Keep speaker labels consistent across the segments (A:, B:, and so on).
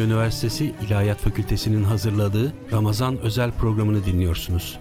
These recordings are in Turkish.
A: Trakya Üniversitesi İlahiyat Fakültesi'nin hazırladığı Ramazan özel programını dinliyorsunuz.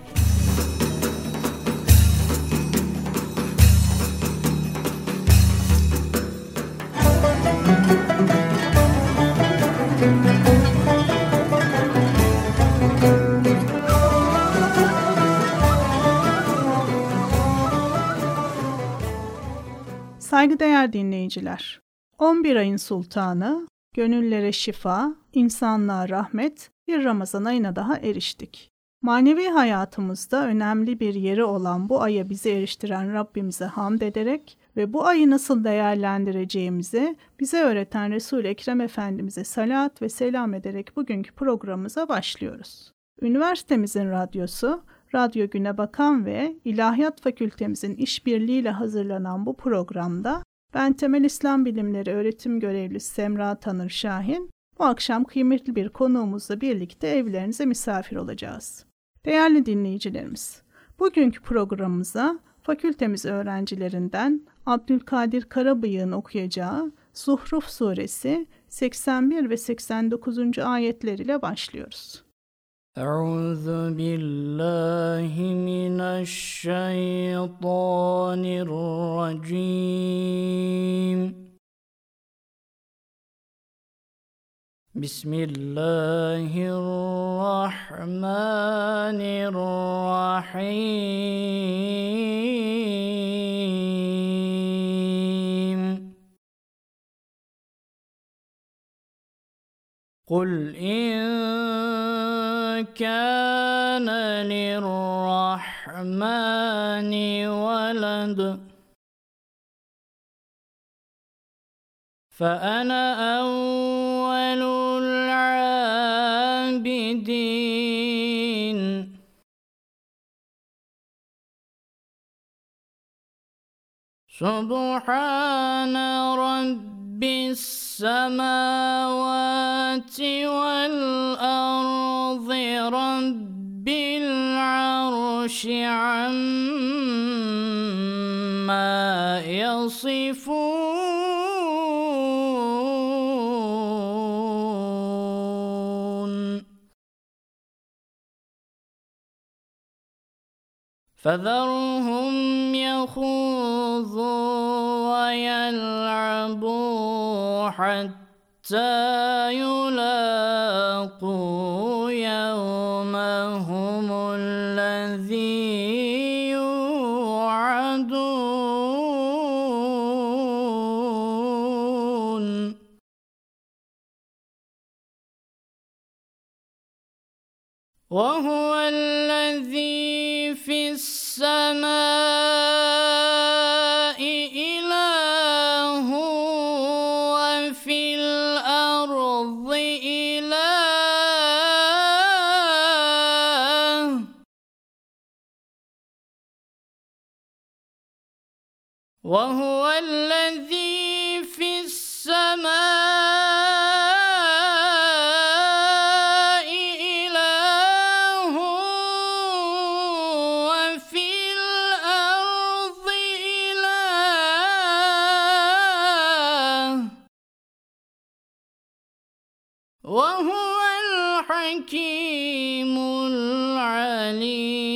B: Saygıdeğer dinleyiciler, 11 ayın sultanı, gönüllere şifa, insanlığa rahmet, bir Ramazan ayına daha eriştik. Manevi hayatımızda önemli bir yeri olan bu aya bizi eriştiren Rabbimize hamd ederek ve bu ayı nasıl değerlendireceğimizi bize öğreten Resul-i Ekrem Efendimiz'e salat ve selam ederek bugünkü programımıza başlıyoruz. Üniversitemizin radyosu, Radyo Güne Bakan ve İlahiyat Fakültemizin işbirliğiyle hazırlanan bu programda ben Temel İslam Bilimleri Öğretim Görevlisi Semra Tanır Şahin, bu akşam kıymetli bir konuğumuzla birlikte evlerinize misafir olacağız. Değerli dinleyicilerimiz, bugünkü programımıza fakültemiz öğrencilerinden Abdülkadir Karabıyık'ın okuyacağı Zuhruf Suresi 81 ve 89. ayetler ile başlıyoruz.
C: أعوذ بالله من الشيطان الرجيم. بسم الله الرحمن الرحيم. قل إن كان للرحمن ولد. فأنا أول العابدين. سبحان رب السماوات والأرض رب العرش عما يصفون فذرهم يخوضوا ويلعبوا حتى يلاقوا يومهم الذي يوعدون. وهو وهو الذي في السماء إله وفي الأرض إله. وهو الحكيم العليم.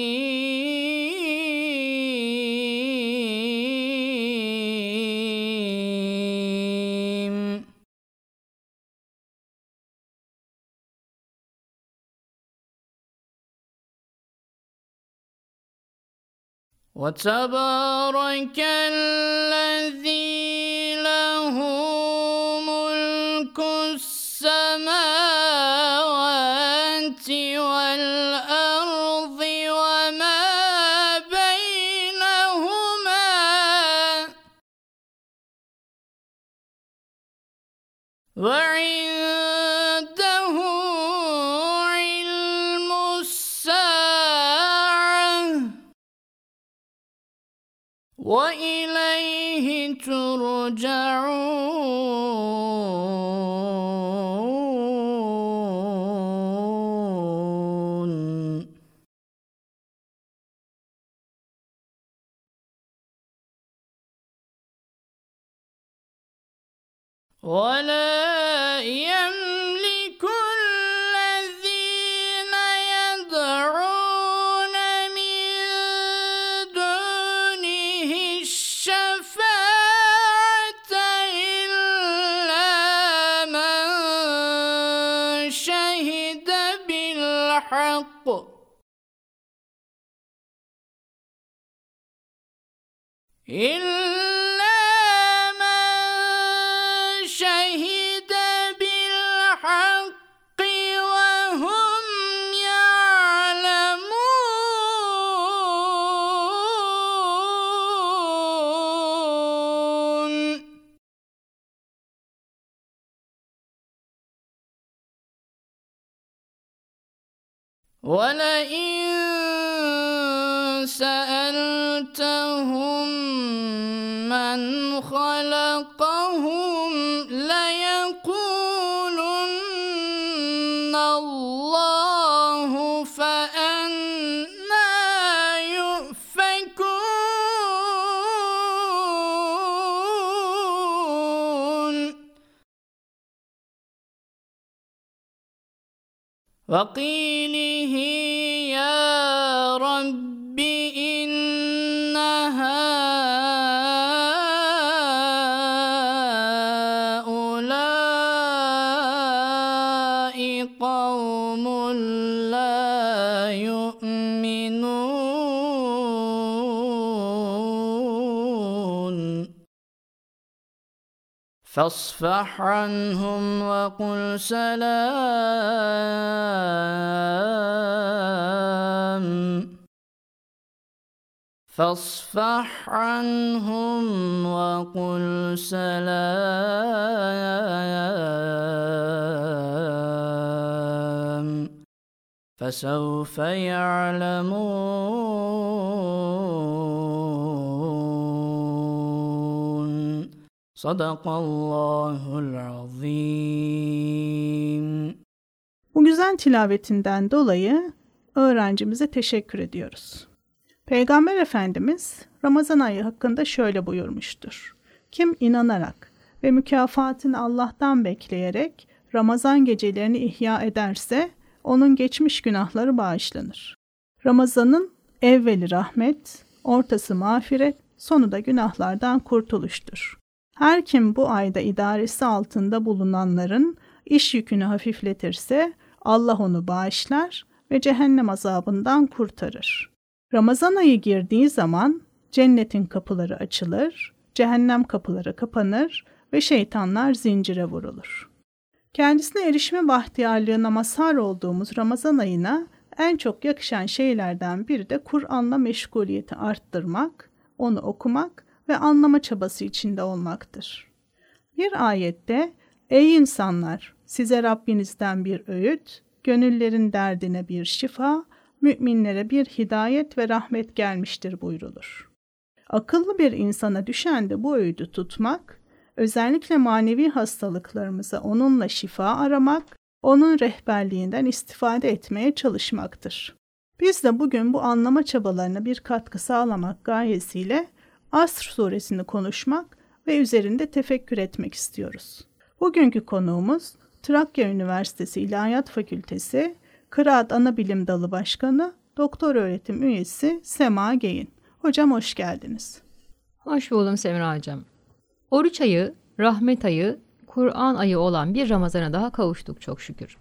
C: وتبارك الذي له ملك السماوات والأرض وما بينهما. وعنده وإليه ترجعون. ولا الحق إلا وقيل فاصفح عنهم وقل سلام. فاصفح عنهم وقل سلام. فسوف يعلمون صدق الله العظيم
B: Bu güzel tilavetinden dolayı öğrencimize teşekkür ediyoruz. Peygamber Efendimiz Ramazan ayı hakkında şöyle buyurmuştur. Kim inanarak ve mükafatını Allah'tan bekleyerek Ramazan gecelerini ihya ederse onun geçmiş günahları bağışlanır. Ramazanın evveli rahmet, ortası mağfiret, sonu da günahlardan kurtuluştur. Her kim bu ayda idaresi altında bulunanların iş yükünü hafifletirse Allah onu bağışlar ve cehennem azabından kurtarır. Ramazan ayı girdiği zaman cennetin kapıları açılır, cehennem kapıları kapanır ve şeytanlar zincire vurulur. Kendisine erişme bahtiyarlığına mazhar olduğumuz Ramazan ayına en çok yakışan şeylerden biri de Kur'an'la meşguliyeti arttırmak, onu okumak ve anlama çabası içinde olmaktır. Bir ayette, Ey insanlar! Size Rabbinizden bir öğüt, gönüllerin derdine bir şifa, müminlere bir hidayet ve rahmet gelmiştir buyrulur. Akıllı bir insana düşen de bu öğüdü tutmak, özellikle manevi hastalıklarımıza onunla şifa aramak, onun rehberliğinden istifade etmeye çalışmaktır. Biz de bugün bu anlama çabalarına bir katkı sağlamak gayesiyle Asr suresini konuşmak ve üzerinde tefekkür etmek istiyoruz. Bugünkü konuğumuz Trakya Üniversitesi İlahiyat Fakültesi Kıraat Anabilim Dalı Başkanı, Doktor Öğretim Üyesi Sema Geyin. Hocam hoş geldiniz.
D: Hoş buldum Semra Hocam. Oruç ayı, rahmet ayı, Kur'an ayı olan bir Ramazan'a daha kavuştuk çok şükür.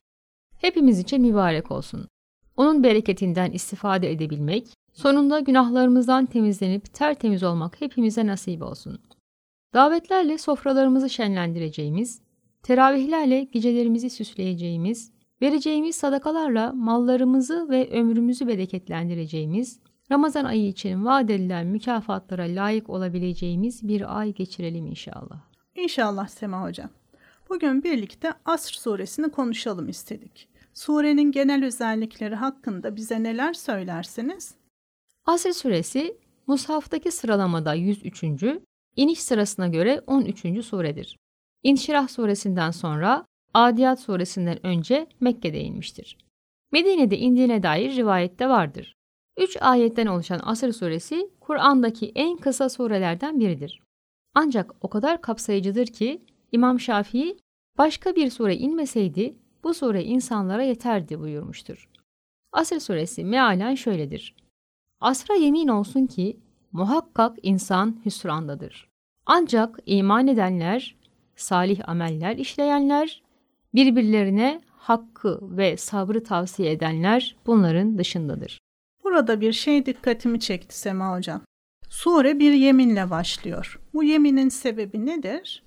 D: Hepimiz için mübarek olsun. Onun bereketinden istifade edebilmek, sonunda günahlarımızdan temizlenip tertemiz olmak hepimize nasip olsun. Davetlerle sofralarımızı şenlendireceğimiz, teravihlerle gecelerimizi süsleyeceğimiz, vereceğimiz sadakalarla mallarımızı ve ömrümüzü bereketlendireceğimiz, Ramazan ayı için vaat edilen mükafatlara layık olabileceğimiz bir ay geçirelim inşallah.
B: İnşallah Sema Hocam. Bugün birlikte Asr suresini konuşalım istedik. Surenin genel özellikleri hakkında bize neler söylersiniz?
D: Asr suresi Musaf'taki sıralamada 103. iniş sırasına göre 13. suredir. İnşirah suresinden sonra Adiyat suresinden önce Mekke'de inmiştir. Medine'de indiğine dair rivayette vardır. Üç ayetten oluşan Asr suresi Kur'an'daki en kısa surelerden biridir. Ancak o kadar kapsayıcıdır ki İmam Şafii başka bir sure inmeseydi bu sure insanlara yeterdi buyurmuştur. Asr suresi mealen şöyledir. Asra yemin olsun ki muhakkak insan hüsrandadır. Ancak iman edenler, salih ameller işleyenler, birbirlerine hakkı ve sabrı tavsiye edenler bunların dışındadır.
B: Burada bir şey dikkatimi çekti Sema Hocam. Sure bir yeminle başlıyor. Bu yeminin sebebi nedir?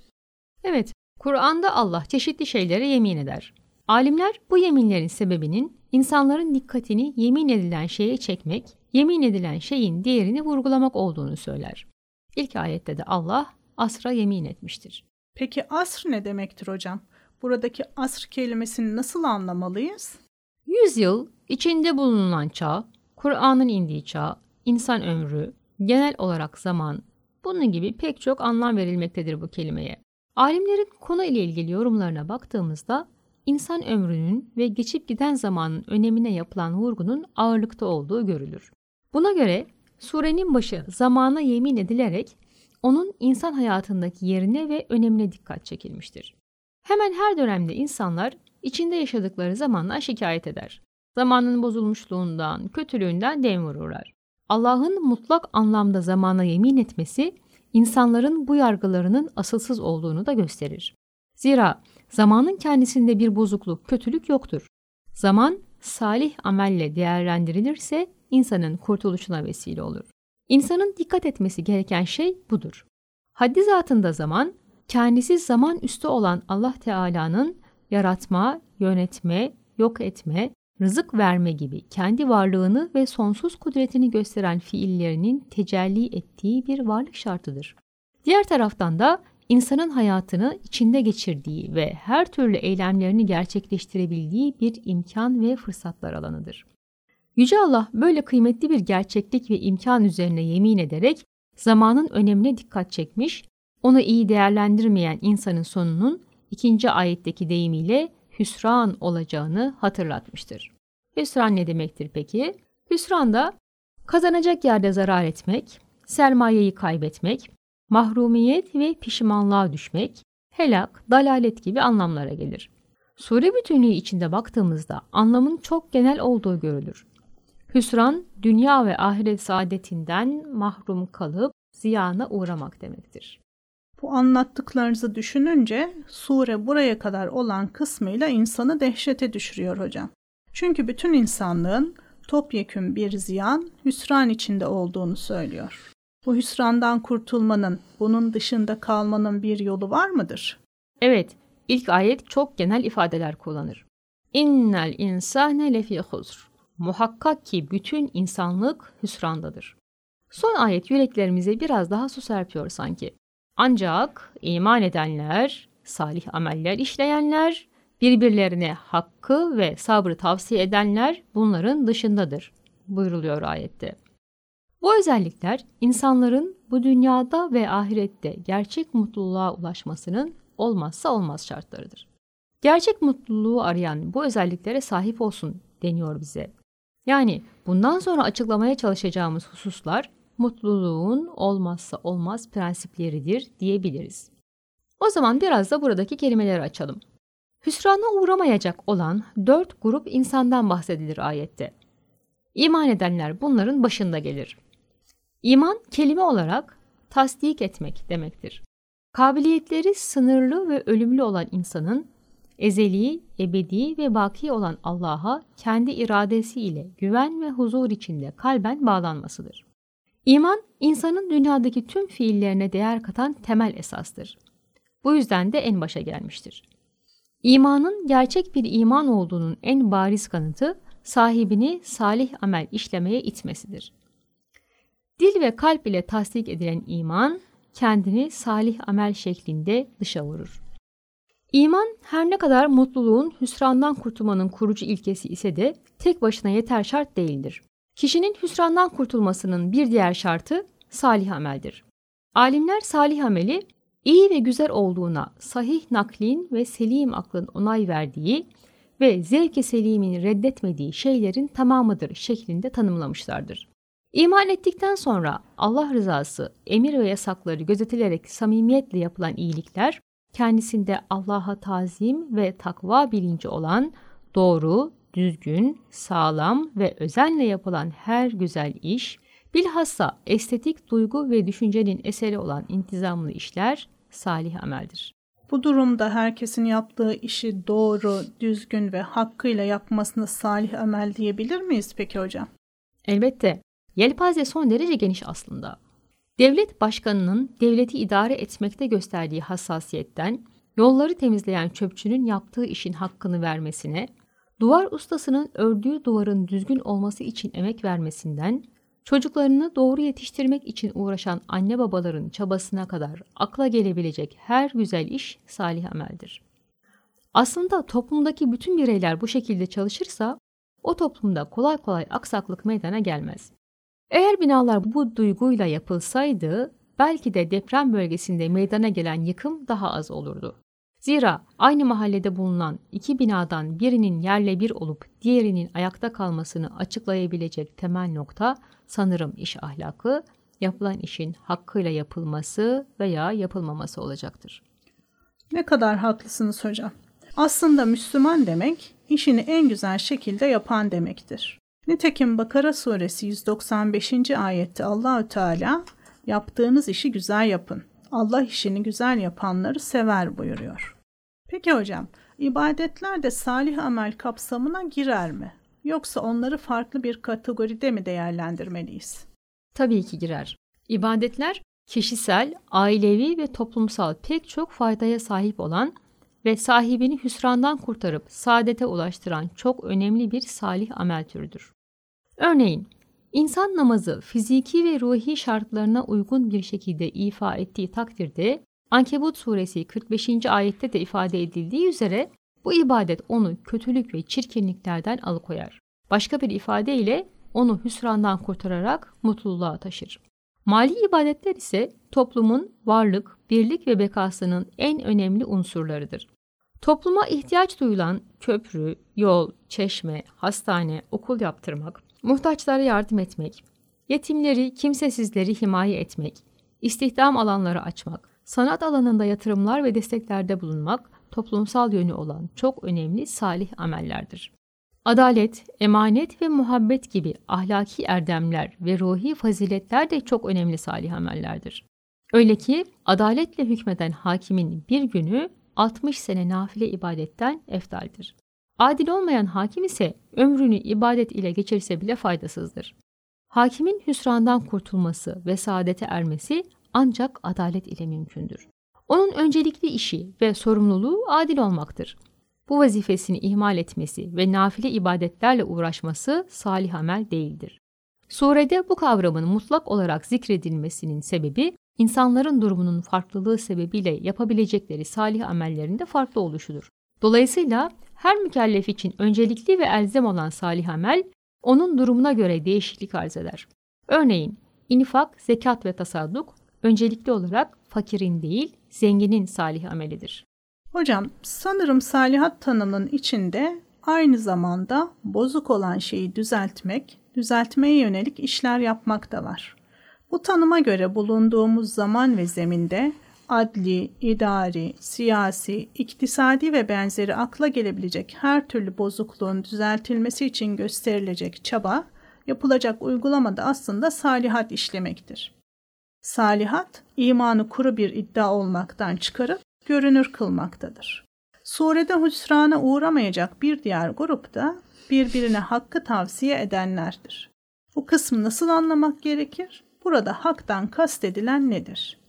D: Evet, Kur'an'da Allah çeşitli şeylere yemin eder. Alimler bu yeminlerin sebebinin insanların dikkatini yemin edilen şeye çekmek, yemin edilen şeyin değerini vurgulamak olduğunu söyler. İlk ayette de Allah asra yemin etmiştir.
B: Peki asr ne demektir hocam? Buradaki asr kelimesini nasıl anlamalıyız?
D: Yüzyıl, içinde bulunan çağ, Kur'an'ın indiği çağ, insan ömrü, genel olarak zaman, bunun gibi pek çok anlam verilmektedir bu kelimeye. Alimlerin konu ile ilgili yorumlarına baktığımızda insan ömrünün ve geçip giden zamanın önemine yapılan vurgunun ağırlıkta olduğu görülür. Buna göre surenin başı zamana yemin edilerek onun insan hayatındaki yerine ve önemine dikkat çekilmiştir. Hemen her dönemde insanlar içinde yaşadıkları zamanla şikayet eder. Zamanın bozulmuşluğundan, kötülüğünden dem vururlar. Allah'ın mutlak anlamda zamana yemin etmesi insanların bu yargılarının asılsız olduğunu da gösterir. Zira zamanın kendisinde bir bozukluk, kötülük yoktur. Zaman salih amelle değerlendirilirse insanın kurtuluşuna vesile olur. İnsanın dikkat etmesi gereken şey budur. Haddi zatında zaman, kendisi zaman üstü olan Allah Teala'nın yaratma, yönetme, yok etme, rızık verme gibi kendi varlığını ve sonsuz kudretini gösteren fiillerinin tecelli ettiği bir varlık şartıdır. Diğer taraftan da insanın hayatını içinde geçirdiği ve her türlü eylemlerini gerçekleştirebildiği bir imkan ve fırsatlar alanıdır. Yüce Allah böyle kıymetli bir gerçeklik ve imkan üzerine yemin ederek zamanın önemine dikkat çekmiş, onu iyi değerlendirmeyen insanın sonunun ikinci ayetteki deyimiyle hüsran olacağını hatırlatmıştır. Hüsran ne demektir peki? Hüsran da kazanacak yerde zarar etmek, sermayeyi kaybetmek, mahrumiyet ve pişmanlığa düşmek, helak, dalalet gibi anlamlara gelir. Sure bütünlüğü içinde baktığımızda anlamın çok genel olduğu görülür. Hüsran, dünya ve ahiret saadetinden mahrum kalıp ziyana uğramak demektir.
B: Bu anlattıklarınızı düşününce sure buraya kadar olan kısmıyla insanı dehşete düşürüyor hocam. Çünkü bütün insanlığın topyekün bir ziyan, hüsran içinde olduğunu söylüyor. Bu hüsrandan kurtulmanın, bunun dışında kalmanın bir yolu var mıdır?
D: Evet, ilk ayet çok genel ifadeler kullanır. İnnel insane lefi huzr. Muhakkak ki bütün insanlık hüsrandadır. Son ayet yüreklerimize biraz daha su serpiyor sanki. Ancak iman edenler, salih ameller işleyenler, birbirlerine hakkı ve sabrı tavsiye edenler bunların dışındadır buyruluyor ayette. Bu özellikler insanların bu dünyada ve ahirette gerçek mutluluğa ulaşmasının olmazsa olmaz şartlarıdır. Gerçek mutluluğu arayan bu özelliklere sahip olsun deniyor bize. Yani bundan sonra açıklamaya çalışacağımız hususlar mutluluğun olmazsa olmaz prensipleridir diyebiliriz. O zaman biraz da buradaki kelimeleri açalım. Hüsrana uğramayacak olan dört grup insandan bahsedilir ayette. İman edenler bunların başında gelir. İman kelime olarak tasdik etmek demektir. Kabiliyetleri sınırlı ve ölümlü olan insanın ezeli, ebedi ve baki olan Allah'a kendi iradesiyle güven ve huzur içinde kalben bağlanmasıdır. İman, insanın dünyadaki tüm fiillerine değer katan temel esastır. Bu yüzden de en başa gelmiştir. İmanın gerçek bir iman olduğunun en bariz kanıtı sahibini salih amel işlemeye itmesidir. Dil ve kalp ile tasdik edilen iman, kendini salih amel şeklinde dışa vurur. İman her ne kadar mutluluğun hüsrandan kurtulmanın kurucu ilkesi ise de tek başına yeter şart değildir. Kişinin hüsrandan kurtulmasının bir diğer şartı salih ameldir. Alimler salih ameli iyi ve güzel olduğuna sahih naklin ve selim aklın onay verdiği ve zevk-i selimin reddetmediği şeylerin tamamıdır şeklinde tanımlamışlardır. İman ettikten sonra Allah rızası, emir ve yasakları gözetilerek samimiyetle yapılan iyilikler, kendisinde Allah'a tazim ve takva bilinci olan doğru, düzgün, sağlam ve özenle yapılan her güzel iş, bilhassa estetik duygu ve düşüncenin eseri olan intizamlı işler salih ameldir.
B: Bu durumda herkesin yaptığı işi doğru, düzgün ve hakkıyla yapmasını salih amel diyebilir miyiz peki hocam?
D: Elbette. Yelpaze son derece geniş aslında. Devlet başkanının devleti idare etmekte gösterdiği hassasiyetten, yolları temizleyen çöpçünün yaptığı işin hakkını vermesine, duvar ustasının ördüğü duvarın düzgün olması için emek vermesinden, çocuklarını doğru yetiştirmek için uğraşan anne babaların çabasına kadar akla gelebilecek her güzel iş salih ameldir. Aslında toplumdaki bütün bireyler bu şekilde çalışırsa o toplumda kolay kolay aksaklık meydana gelmez. Eğer binalar bu duyguyla yapılsaydı belki de deprem bölgesinde meydana gelen yıkım daha az olurdu. Zira aynı mahallede bulunan iki binadan birinin yerle bir olup diğerinin ayakta kalmasını açıklayabilecek temel nokta sanırım iş ahlakı, yapılan işin hakkıyla yapılması veya yapılmaması olacaktır.
B: Ne kadar haklısınız hocam. Aslında Müslüman demek işini en güzel şekilde yapan demektir. Nitekim Bakara suresi 195. ayette Allahü Teala yaptığınız işi güzel yapın. Allah işini güzel yapanları sever buyuruyor. Peki hocam, ibadetler de salih amel kapsamına girer mi? Yoksa onları farklı bir kategoride mi değerlendirmeliyiz?
D: Tabii ki girer. İbadetler kişisel, ailevi ve toplumsal pek çok faydaya sahip olan ve sahibini hüsrandan kurtarıp saadete ulaştıran çok önemli bir salih amel türüdür. Örneğin, insan namazı fiziki ve ruhi şartlarına uygun bir şekilde ifa ettiği takdirde Ankebut suresi 45. ayette de ifade edildiği üzere bu ibadet onu kötülük ve çirkinliklerden alıkoyar. Başka bir ifadeyle onu hüsrandan kurtararak mutluluğa taşır. Mali ibadetler ise toplumun varlık, birlik ve bekasının en önemli unsurlarıdır. Topluma ihtiyaç duyulan köprü, yol, çeşme, hastane, okul yaptırmak, muhtaçlara yardım etmek, yetimleri, kimsesizleri himaye etmek, istihdam alanları açmak, sanat alanında yatırımlar ve desteklerde bulunmak toplumsal yönü olan çok önemli salih amellerdir. Adalet, emanet ve muhabbet gibi ahlaki erdemler ve ruhi faziletler de çok önemli salih amellerdir. Öyle ki adaletle hükmeden hakimin bir günü 60 sene nafile ibadetten eftaldir. Adil olmayan hakim ise ömrünü ibadet ile geçirse bile faydasızdır. Hakimin hüsrandan kurtulması ve saadete ermesi ancak adalet ile mümkündür. Onun öncelikli işi ve sorumluluğu adil olmaktır. Bu vazifesini ihmal etmesi ve nafile ibadetlerle uğraşması salih amel değildir. Surede bu kavramın mutlak olarak zikredilmesinin sebebi insanların durumunun farklılığı sebebiyle yapabilecekleri salih amellerinde farklı oluşudur. Dolayısıyla her mükellef için öncelikli ve elzem olan salih amel onun durumuna göre değişiklik arz eder. Örneğin infak, zekat ve tasadduk öncelikli olarak fakirin değil, zenginin salih amelidir.
B: Hocam, sanırım salihat tanımının içinde aynı zamanda bozuk olan şeyi düzeltmek, düzeltmeye yönelik işler yapmak da var. Bu tanıma göre bulunduğumuz zaman ve zeminde adli, idari, siyasi, iktisadi ve benzeri akla gelebilecek her türlü bozukluğun düzeltilmesi için gösterilecek çaba, yapılacak uygulamada aslında salihat işlemektir. Salihat, imanı kuru bir iddia olmaktan çıkarıp görünür kılmaktadır. Surede hüsrana uğramayacak bir diğer grup da birbirine hakkı tavsiye edenlerdir. Bu kısmı nasıl anlamak gerekir? Burada haktan kastedilen nedir?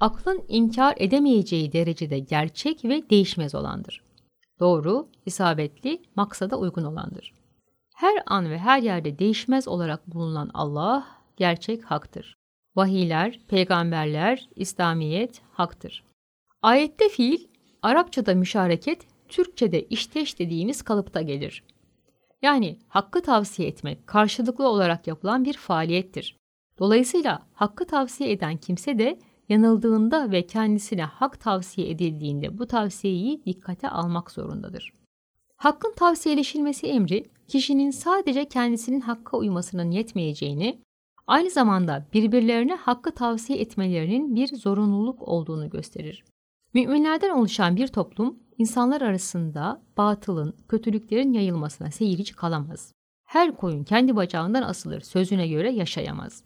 D: Aklın inkar edemeyeceği derecede gerçek ve değişmez olandır. Doğru, isabetli, maksada uygun olandır. Her an ve her yerde değişmez olarak bulunan Allah, gerçek haktır. Vahiyler, peygamberler, İslamiyet haktır. Ayette fiil, Arapçada müşareket, Türkçede işteş dediğimiz kalıpta gelir. Yani hakkı tavsiye etmek karşılıklı olarak yapılan bir faaliyettir. Dolayısıyla hakkı tavsiye eden kimse de yanıldığında ve kendisine hak tavsiye edildiğinde bu tavsiyeyi dikkate almak zorundadır. Hakkın tavsiyeleşilmesi emri, kişinin sadece kendisinin hakka uymasının yetmeyeceğini, aynı zamanda birbirlerine hakkı tavsiye etmelerinin bir zorunluluk olduğunu gösterir. Müminlerden oluşan bir toplum, insanlar arasında batılın, kötülüklerin yayılmasına seyirci kalamaz. Her koyun kendi bacağından asılır sözüne göre yaşayamaz.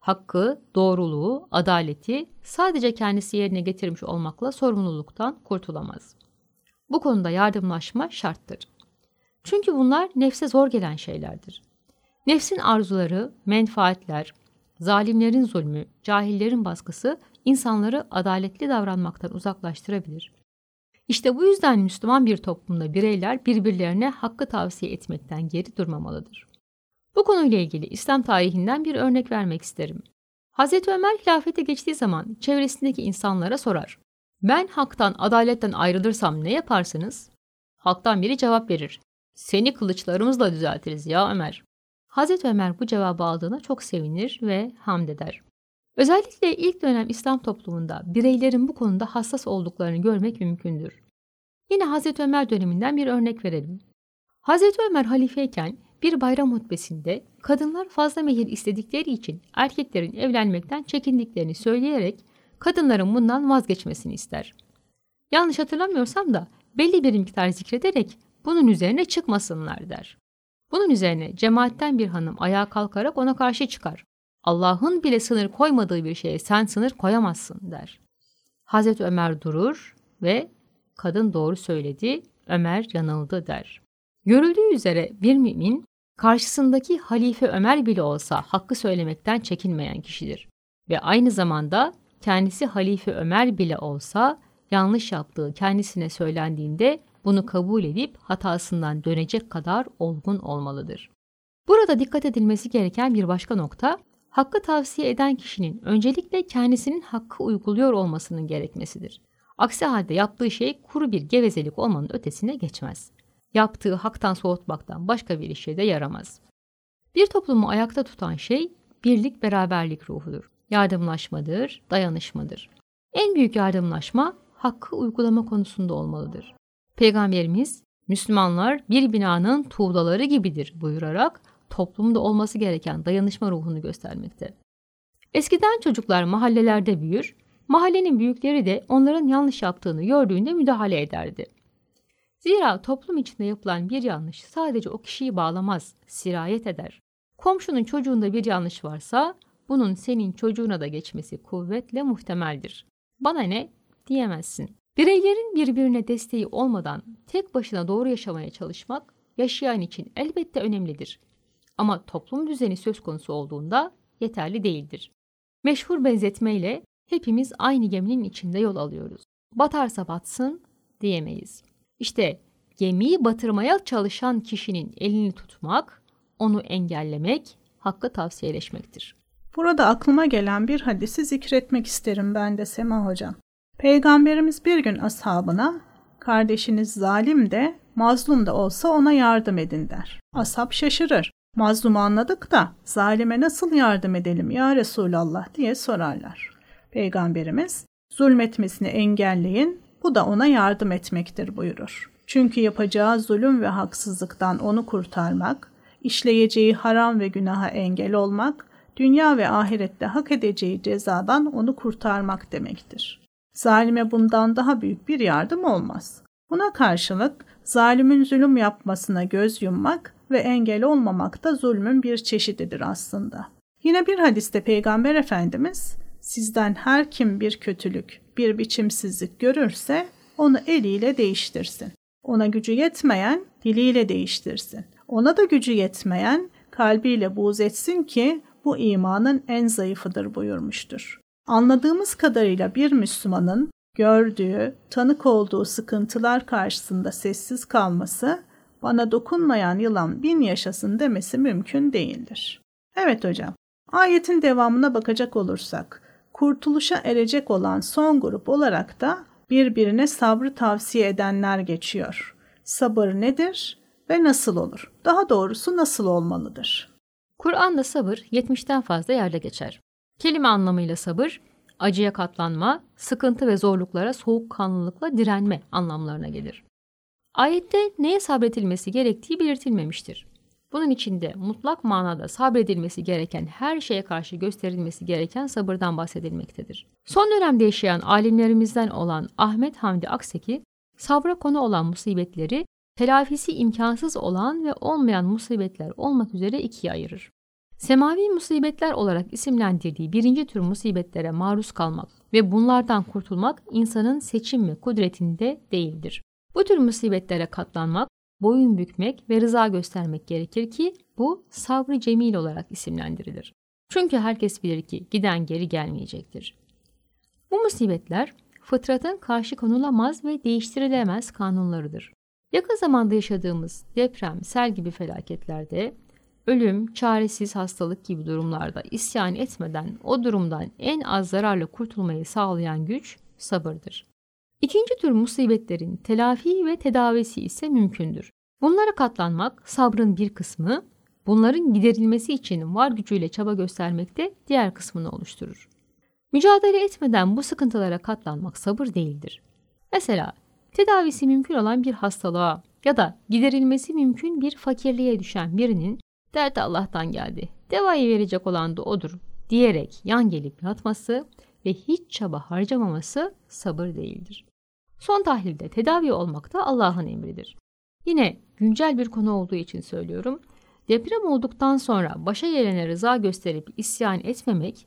D: Hakkı, doğruluğu, adaleti sadece kendisi yerine getirmiş olmakla sorumluluktan kurtulamaz. Bu konuda yardımlaşma şarttır. Çünkü bunlar nefse zor gelen şeylerdir. Nefsin arzuları, menfaatler, zalimlerin zulmü, cahillerin baskısı insanları adaletli davranmaktan uzaklaştırabilir. İşte bu yüzden Müslüman bir toplumda bireyler birbirlerine hakkı tavsiye etmekten geri durmamalıdır. Bu konuyla ilgili İslam tarihinden bir örnek vermek isterim. Hazreti Ömer hilafete geçtiği zaman çevresindeki insanlara sorar. Ben haktan, adaletten ayrılırsam ne yaparsınız? Halktan biri cevap verir. Seni kılıçlarımızla düzeltiriz ya Ömer. Hazreti Ömer bu cevabı aldığına çok sevinir ve hamd eder. Özellikle ilk dönem İslam toplumunda bireylerin bu konuda hassas olduklarını görmek mümkündür. Yine Hazreti Ömer döneminden bir örnek verelim. Hazreti Ömer halifeyken bir bayram hutbesinde kadınlar fazla mehir istedikleri için erkeklerin evlenmekten çekindiklerini söyleyerek kadınların bundan vazgeçmesini ister. Yanlış hatırlamıyorsam da belli bir miktar zikrederek bunun üzerine çıkmasınlar der. Bunun üzerine cemaatten bir hanım ayağa kalkarak ona karşı çıkar. Allah'ın bile sınır koymadığı bir şeye sen sınır koyamazsın der. Hazreti Ömer durur ve kadın doğru söyledi, Ömer yanıldı der. Görüldüğü üzere bir mümin karşısındaki halife Ömer bile olsa hakkı söylemekten çekinmeyen kişidir. Ve aynı zamanda kendisi halife Ömer bile olsa yanlış yaptığı kendisine söylendiğinde bunu kabul edip hatasından dönecek kadar olgun olmalıdır. Burada dikkat edilmesi gereken bir başka nokta, hakkı tavsiye eden kişinin öncelikle kendisinin hakkı uyguluyor olmasının gerekmesidir. Aksi halde yaptığı şey kuru bir gevezelik olmanın ötesine geçmez. Yaptığı haktan soğutmaktan başka bir işe de yaramaz. Bir toplumu ayakta tutan şey birlik beraberlik ruhudur. Yardımlaşmadır, dayanışmadır. En büyük yardımlaşma hakkı uygulama konusunda olmalıdır. Peygamberimiz Müslümanlar bir binanın tuğlaları gibidir buyurarak toplumda olması gereken dayanışma ruhunu göstermekte. Eskiden çocuklar mahallelerde büyür, mahallenin büyükleri de onların yanlış yaptığını gördüğünde müdahale ederdi. Zira toplum içinde yapılan bir yanlış sadece o kişiyi bağlamaz, sirayet eder. Komşunun çocuğunda bir yanlış varsa bunun senin çocuğuna da geçmesi kuvvetle muhtemeldir. Bana ne diyemezsin. Bireylerin birbirine desteği olmadan tek başına doğru yaşamaya çalışmak yaşayan için elbette önemlidir. Ama toplum düzeni söz konusu olduğunda yeterli değildir. Meşhur benzetmeyle hepimiz aynı geminin içinde yol alıyoruz. Batarsa batsın diyemeyiz. İşte gemiyi batırmaya çalışan kişinin elini tutmak, onu engellemek, hakkı tavsiyeleşmektir.
B: Burada aklıma gelen bir hadisi zikretmek isterim ben de Sema Hocam. Peygamberimiz bir gün ashabına kardeşiniz zalim de mazlum da olsa ona yardım edin der. Ashab şaşırır. Mazlumu anladık da zalime nasıl yardım edelim ya Resulallah diye sorarlar. Peygamberimiz zulmetmesini engelleyin bu da ona yardım etmektir buyurur. Çünkü yapacağı zulüm ve haksızlıktan onu kurtarmak, işleyeceği haram ve günaha engel olmak, dünya ve ahirette hak edeceği cezadan onu kurtarmak demektir. Zalime bundan daha büyük bir yardım olmaz. Buna karşılık zalimin zulüm yapmasına göz yummak ve engel olmamak da zulmün bir çeşididir aslında. Yine bir hadiste Peygamber Efendimiz, sizden her kim bir kötülük, bir biçimsizlik görürse onu eliyle değiştirsin. Ona gücü yetmeyen diliyle değiştirsin. Ona da gücü yetmeyen kalbiyle buğz etsin ki bu imanın en zayıfıdır buyurmuştur. Anladığımız kadarıyla bir Müslümanın gördüğü, tanık olduğu sıkıntılar karşısında sessiz kalması, bana dokunmayan yılan bin yaşasın demesi mümkün değildir. Evet hocam, ayetin devamına bakacak olursak, kurtuluşa erecek olan son grup olarak da birbirine sabrı tavsiye edenler geçiyor. Sabır nedir ve nasıl olur? Daha doğrusu nasıl olmalıdır?
D: Kur'an'da sabır 70'ten fazla yerde geçer. Kelime anlamıyla sabır, acıya katlanma, sıkıntı ve zorluklara soğukkanlılıkla direnme anlamlarına gelir. Ayette neye sabretilmesi gerektiği belirtilmemiştir. Bunun içinde mutlak manada sabredilmesi gereken her şeye karşı gösterilmesi gereken sabırdan bahsedilmektedir. Son dönemde yaşayan alimlerimizden olan Ahmet Hamdi Akseki, sabra konu olan musibetleri telafisi imkansız olan ve olmayan musibetler olmak üzere ikiye ayırır. Semavi musibetler olarak isimlendirdiği birinci tür musibetlere maruz kalmak ve bunlardan kurtulmak insanın seçim ve kudretinde değildir. Bu tür musibetlere katlanmak, boyun bükmek ve rıza göstermek gerekir ki bu sabrı cemil olarak isimlendirilir. Çünkü herkes bilir ki giden geri gelmeyecektir. Bu musibetler fıtratın karşı konulamaz ve değiştirilemez kanunlarıdır. Yakın zamanda yaşadığımız deprem, sel gibi felaketlerde, ölüm, çaresiz hastalık gibi durumlarda isyan etmeden o durumdan en az zararla kurtulmayı sağlayan güç sabırdır. İkinci tür musibetlerin telafi ve tedavisi ise mümkündür. Bunlara katlanmak sabrın bir kısmı, bunların giderilmesi için var gücüyle çaba göstermekte diğer kısmını oluşturur. Mücadele etmeden bu sıkıntılara katlanmak sabır değildir. Mesela tedavisi mümkün olan bir hastalığa ya da giderilmesi mümkün bir fakirliğe düşen birinin dert Allah'tan geldi, devayı verecek olan da odur diyerek yan gelip yatması ve hiç çaba harcamaması sabır değildir. Son tahlilde tedavi olmak da Allah'ın emridir. Yine güncel bir konu olduğu için söylüyorum. Deprem olduktan sonra başa gelene rıza gösterip isyan etmemek,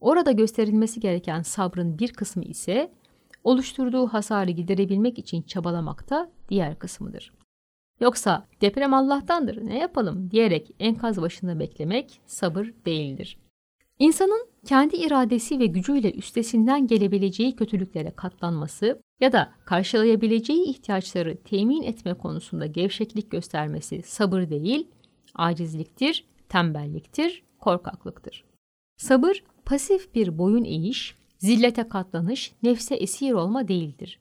D: orada gösterilmesi gereken sabrın bir kısmı ise oluşturduğu hasarı giderebilmek için çabalamakta diğer kısmıdır. Yoksa deprem Allah'tandır ne yapalım diyerek enkaz başında beklemek sabır değildir. İnsanın kendi iradesi ve gücüyle üstesinden gelebileceği kötülüklere katlanması ya da karşılayabileceği ihtiyaçları temin etme konusunda gevşeklik göstermesi sabır değil, acizliktir, tembelliktir, korkaklıktır. Sabır, pasif bir boyun eğiş, zillete katlanış, nefse esir olma değildir.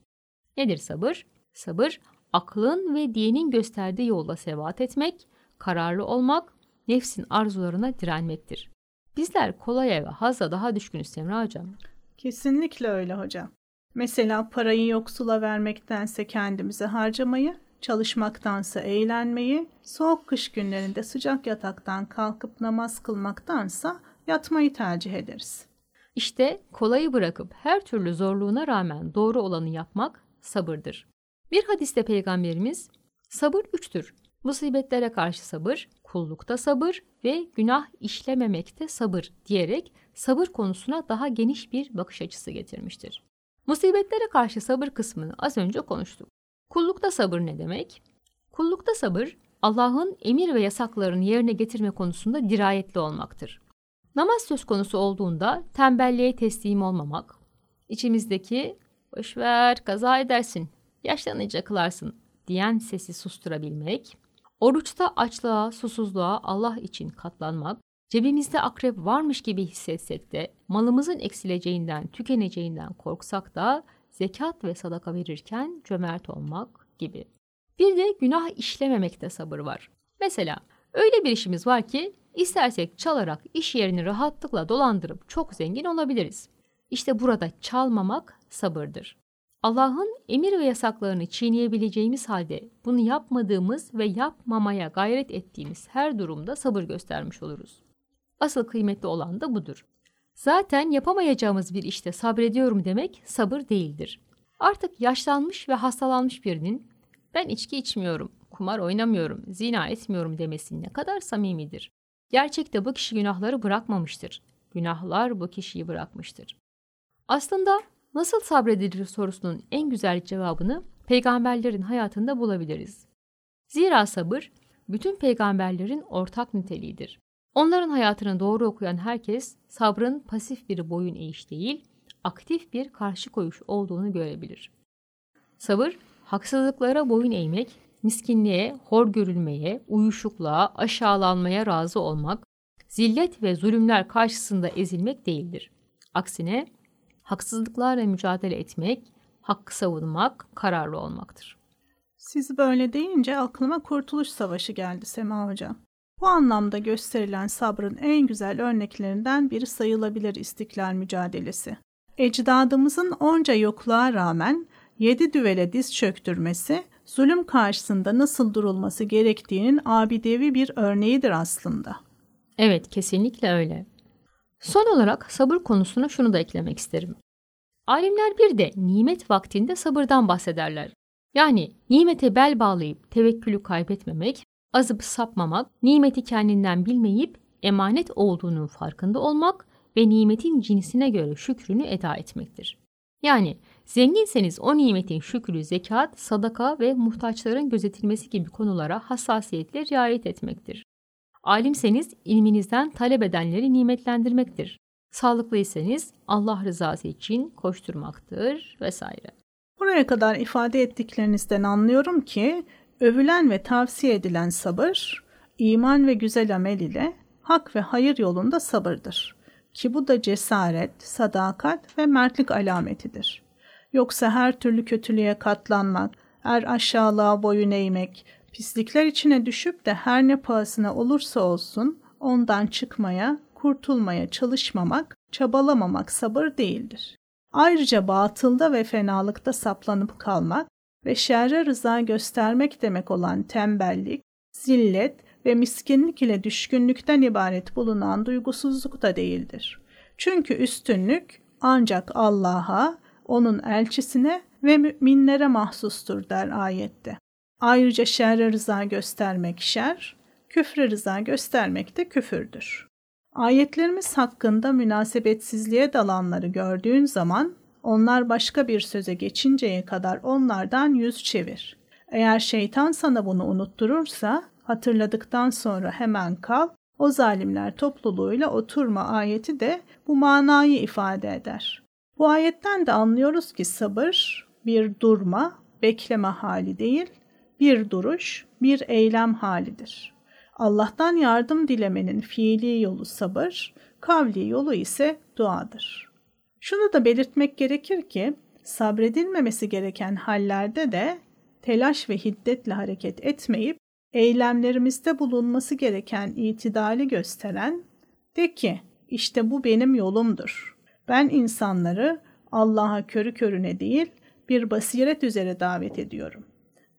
D: Nedir sabır? Sabır, aklın ve dinin gösterdiği yolda sebat etmek, kararlı olmak, nefsin arzularına direnmektir. Bizler kolaya ve hazza daha düşkünüz Semra Hocam.
B: Kesinlikle öyle hocam. Mesela parayı yoksula vermektense kendimize harcamayı, çalışmaktansa eğlenmeyi, soğuk kış günlerinde sıcak yataktan kalkıp namaz kılmaktansa yatmayı tercih ederiz.
D: İşte kolayı bırakıp her türlü zorluğuna rağmen doğru olanı yapmak sabırdır. Bir hadiste peygamberimiz sabır üçtür. Musibetlere karşı sabır, kullukta sabır ve günah işlememekte sabır diyerek sabır konusuna daha geniş bir bakış açısı getirmiştir. Musibetlere karşı sabır kısmını az önce konuştuk. Kullukta sabır ne demek? Kullukta sabır, Allah'ın emir ve yasaklarını yerine getirme konusunda dirayetli olmaktır. Namaz söz konusu olduğunda tembelliğe teslim olmamak, içimizdeki boşver kaza edersin, yaşlanınca kılarsın diyen sesi susturabilmek, oruçta açlığa, susuzluğa Allah için katlanmak, cebimizde akrep varmış gibi hissetsek de malımızın eksileceğinden, tükeneceğinden korksak da zekat ve sadaka verirken cömert olmak gibi. Bir de günah işlememekte sabır var. Mesela öyle bir işimiz var ki istersek çalarak iş yerini rahatlıkla dolandırıp çok zengin olabiliriz. İşte burada çalmamak sabırdır. Allah'ın emir ve yasaklarını çiğneyebileceğimiz halde bunu yapmadığımız ve yapmamaya gayret ettiğimiz her durumda sabır göstermiş oluruz. Asıl kıymetli olan da budur. Zaten yapamayacağımız bir işte sabrediyorum demek sabır değildir. Artık yaşlanmış ve hastalanmış birinin ben içki içmiyorum, kumar oynamıyorum, zina etmiyorum demesi ne kadar samimidir. Gerçekte bu kişi günahları bırakmamıştır. Günahlar bu kişiyi bırakmıştır. Aslında nasıl sabredilir sorusunun en güzel cevabını peygamberlerin hayatında bulabiliriz. Zira sabır bütün peygamberlerin ortak niteliğidir. Onların hayatını doğru okuyan herkes sabrın pasif bir boyun eğiş değil, aktif bir karşı koyuş olduğunu görebilir. Sabır, haksızlıklara boyun eğmek, miskinliğe, hor görülmeye, uyuşukluğa, aşağılanmaya razı olmak, zillet ve zulümler karşısında ezilmek değildir. Aksine haksızlıklarla mücadele etmek, hakkı savunmak, kararlı olmaktır.
B: Siz böyle deyince aklıma Kurtuluş Savaşı geldi Sema Hocam. Bu anlamda gösterilen sabrın en güzel örneklerinden biri sayılabilir istiklal mücadelesi. Ecdadımızın onca yokluğa rağmen yedi düvele diz çöktürmesi, zulüm karşısında nasıl durulması gerektiğinin abidevi bir örneğidir aslında.
D: Evet, kesinlikle öyle. Son olarak sabır konusuna şunu da eklemek isterim. Alimler bir de nimet vaktinde sabırdan bahsederler. Yani nimete bel bağlayıp tevekkülü kaybetmemek, azıp sapmamak, nimeti kendinden bilmeyip emanet olduğunun farkında olmak ve nimetin cinsine göre şükrünü eda etmektir. Yani zenginseniz o nimetin şükrü, zekat, sadaka ve muhtaçların gözetilmesi gibi konulara hassasiyetle riayet etmektir. Alimseniz ilminizden talep edenleri nimetlendirmektir. Sağlıklıysanız Allah rızası için koşturmaktır vesaire.
B: Buraya kadar ifade ettiklerinizden anlıyorum ki övülen ve tavsiye edilen sabır, iman ve güzel amel ile hak ve hayır yolunda sabırdır. Ki bu da cesaret, sadakat ve mertlik alametidir. Yoksa her türlü kötülüğe katlanmak, er aşağılığa boyun eğmek, pislikler içine düşüp de her ne pahasına olursa olsun ondan çıkmaya, kurtulmaya çalışmamak, çabalamamak sabır değildir. Ayrıca batılda ve fenalıkta saplanıp kalmak ve şerre rıza göstermek demek olan tembellik, zillet ve miskinlik ile düşkünlükten ibaret bulunan duygusuzluk da değildir. Çünkü üstünlük ancak Allah'a, onun elçisine ve müminlere mahsustur der ayette. Ayrıca şerre rıza göstermek şer, küfre rıza göstermek de küfürdür. Ayetlerimiz hakkında münasebetsizliğe dalanları gördüğün zaman onlar başka bir söze geçinceye kadar onlardan yüz çevir. Eğer şeytan sana bunu unutturursa hatırladıktan sonra hemen kal, o zalimler topluluğuyla oturma ayeti de bu manayı ifade eder. Bu ayetten de anlıyoruz ki sabır bir durma, bekleme hali değil, bir duruş, bir eylem halidir. Allah'tan yardım dilemenin fiili yolu sabır, kavli yolu ise duadır. Şunu da belirtmek gerekir ki sabredilmemesi gereken hallerde de telaş ve hiddetle hareket etmeyip eylemlerimizde bulunması gereken itidali gösteren de ki işte bu benim yolumdur. Ben insanları Allah'a körü körüne değil bir basiret üzere davet ediyorum.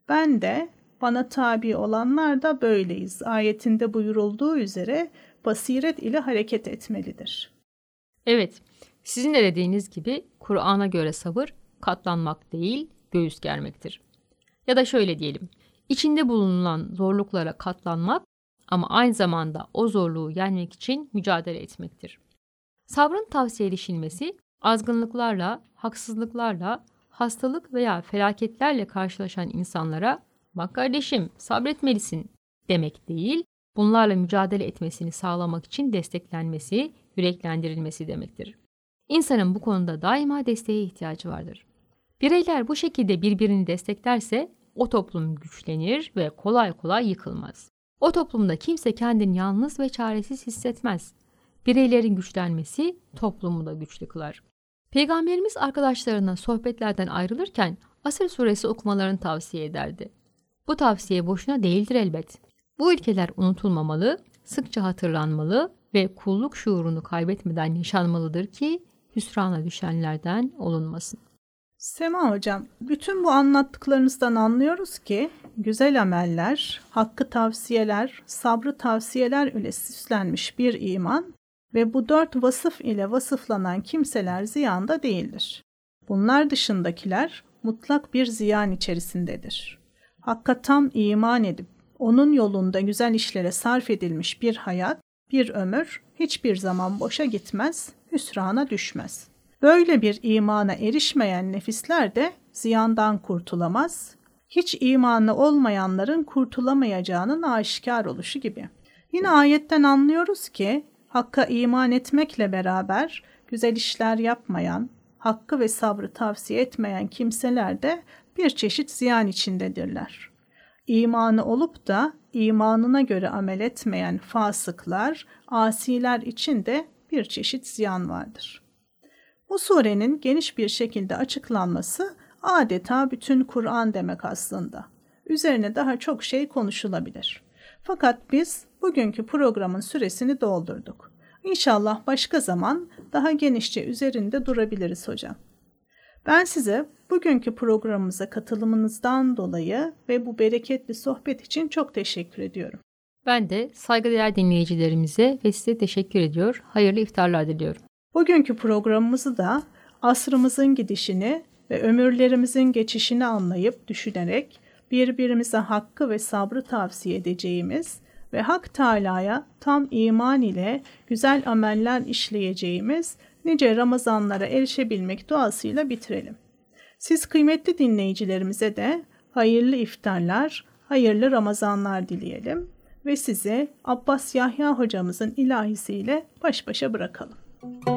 B: Ben de bana tabi olanlar da böyleyiz. Ayetinde buyurulduğu üzere basiret ile hareket etmelidir.
D: Evet, sizin de dediğiniz gibi Kur'an'a göre sabır katlanmak değil, göğüs germektir. Ya da şöyle diyelim, içinde bulunan zorluklara katlanmak ama aynı zamanda o zorluğu yenmek için mücadele etmektir. Sabrın tavsiye edilmesi azgınlıklarla, haksızlıklarla, hastalık veya felaketlerle karşılaşan insanlara bak kardeşim sabretmelisin demek değil, bunlarla mücadele etmesini sağlamak için desteklenmesi, yüreklendirilmesi demektir. İnsanın bu konuda daima desteğe ihtiyacı vardır. Bireyler bu şekilde birbirini desteklerse o toplum güçlenir ve kolay kolay yıkılmaz. O toplumda kimse kendini yalnız ve çaresiz hissetmez. Bireylerin güçlenmesi toplumu da güçlü kılar. Peygamberimiz arkadaşlarına sohbetlerden ayrılırken Asır suresi okumalarını tavsiye ederdi. Bu tavsiye boşuna değildir elbet. Bu ülkeler unutulmamalı, sıkça hatırlanmalı ve kulluk şuurunu kaybetmeden yaşanmalıdır ki hüsrana düşenlerden olunmasın.
B: Sema hocam, bütün bu anlattıklarınızdan anlıyoruz ki güzel ameller, hakkı tavsiyeler, sabrı tavsiyeler ile süslenmiş bir iman ve bu dört vasıf ile vasıflanan kimseler ziyanda değildir. Bunlar dışındakiler mutlak bir ziyan içerisindedir. Hakka tam iman edip onun yolunda güzel işlere sarf edilmiş bir hayat, bir ömür hiçbir zaman boşa gitmez, hüsrana düşmez. Böyle bir imana erişmeyen nefisler de ziyandan kurtulamaz, hiç imanı olmayanların kurtulamayacağının aşikar oluşu gibi. Yine ayetten anlıyoruz ki Hakka iman etmekle beraber güzel işler yapmayan, hakkı ve sabrı tavsiye etmeyen kimseler de bir çeşit ziyan içindedirler. İmanı olup da imanına göre amel etmeyen fasıklar, asiler için de bir çeşit ziyan vardır. Bu surenin geniş bir şekilde açıklanması adeta bütün Kur'an demek aslında. Üzerine daha çok şey konuşulabilir. Fakat biz bugünkü programın süresini doldurduk. İnşallah başka zaman daha genişçe üzerinde durabiliriz hocam. Ben size bugünkü programımıza katılımınızdan dolayı ve bu bereketli sohbet için çok teşekkür ediyorum.
D: Ben de saygıdeğer dinleyicilerimize ve size teşekkür ediyor. Hayırlı iftarlar diliyorum.
B: Bugünkü programımızı da asrımızın gidişini ve ömürlerimizin geçişini anlayıp düşünerek birbirimize hakkı ve sabrı tavsiye edeceğimiz ve Hak Teala'ya tam iman ile güzel ameller işleyeceğimiz nice Ramazanlara erişebilmek duasıyla bitirelim. Siz kıymetli dinleyicilerimize de hayırlı iftarlar, hayırlı Ramazanlar dileyelim ve size Abbas Yahya hocamızın ilahisiyle baş başa bırakalım.
C: giyer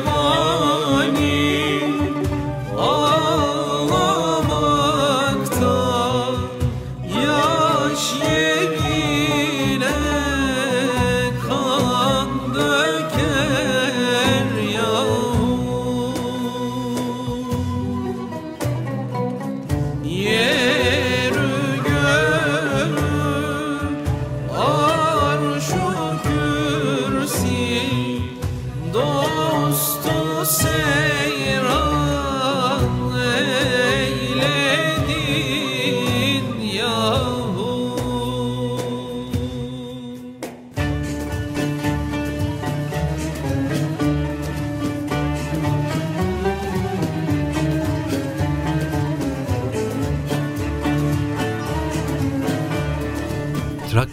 C: pervani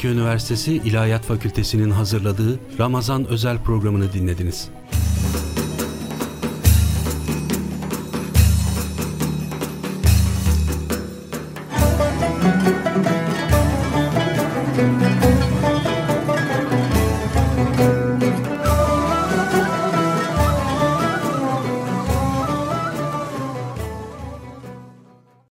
A: Bakü Üniversitesi İlahiyat Fakültesi'nin hazırladığı Ramazan özel programını dinlediniz.